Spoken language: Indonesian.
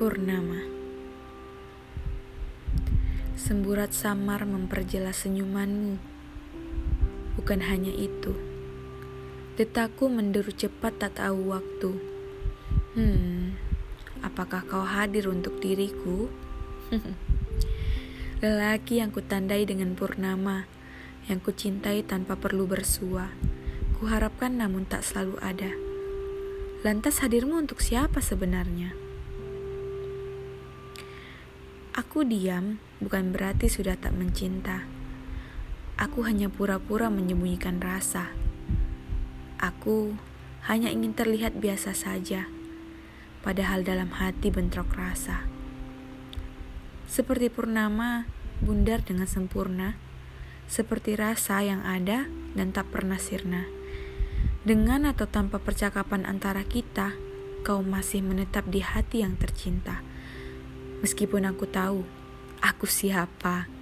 Purnama. Semburat samar memperjelas senyumanmu. Bukan hanya itu. Detakku menderu cepat tak tahu waktu. Hmm, apakah kau hadir untuk diriku? Lelaki yang kutandai dengan purnama Yang kucintai tanpa perlu bersua. Kuharapkan namun tak selalu ada. Lantas hadirmu untuk siapa sebenarnya? Aku diam bukan berarti sudah tak mencinta. Aku hanya pura-pura menyembunyikan rasa. Aku hanya ingin terlihat biasa saja, padahal dalam hati bentrok rasa. Seperti purnama, bundar dengan sempurna, seperti rasa yang ada dan tak pernah sirna. Dengan atau tanpa percakapan antara kita, kau masih menetap di hati yang tercinta. Meskipun aku tahu aku siapa.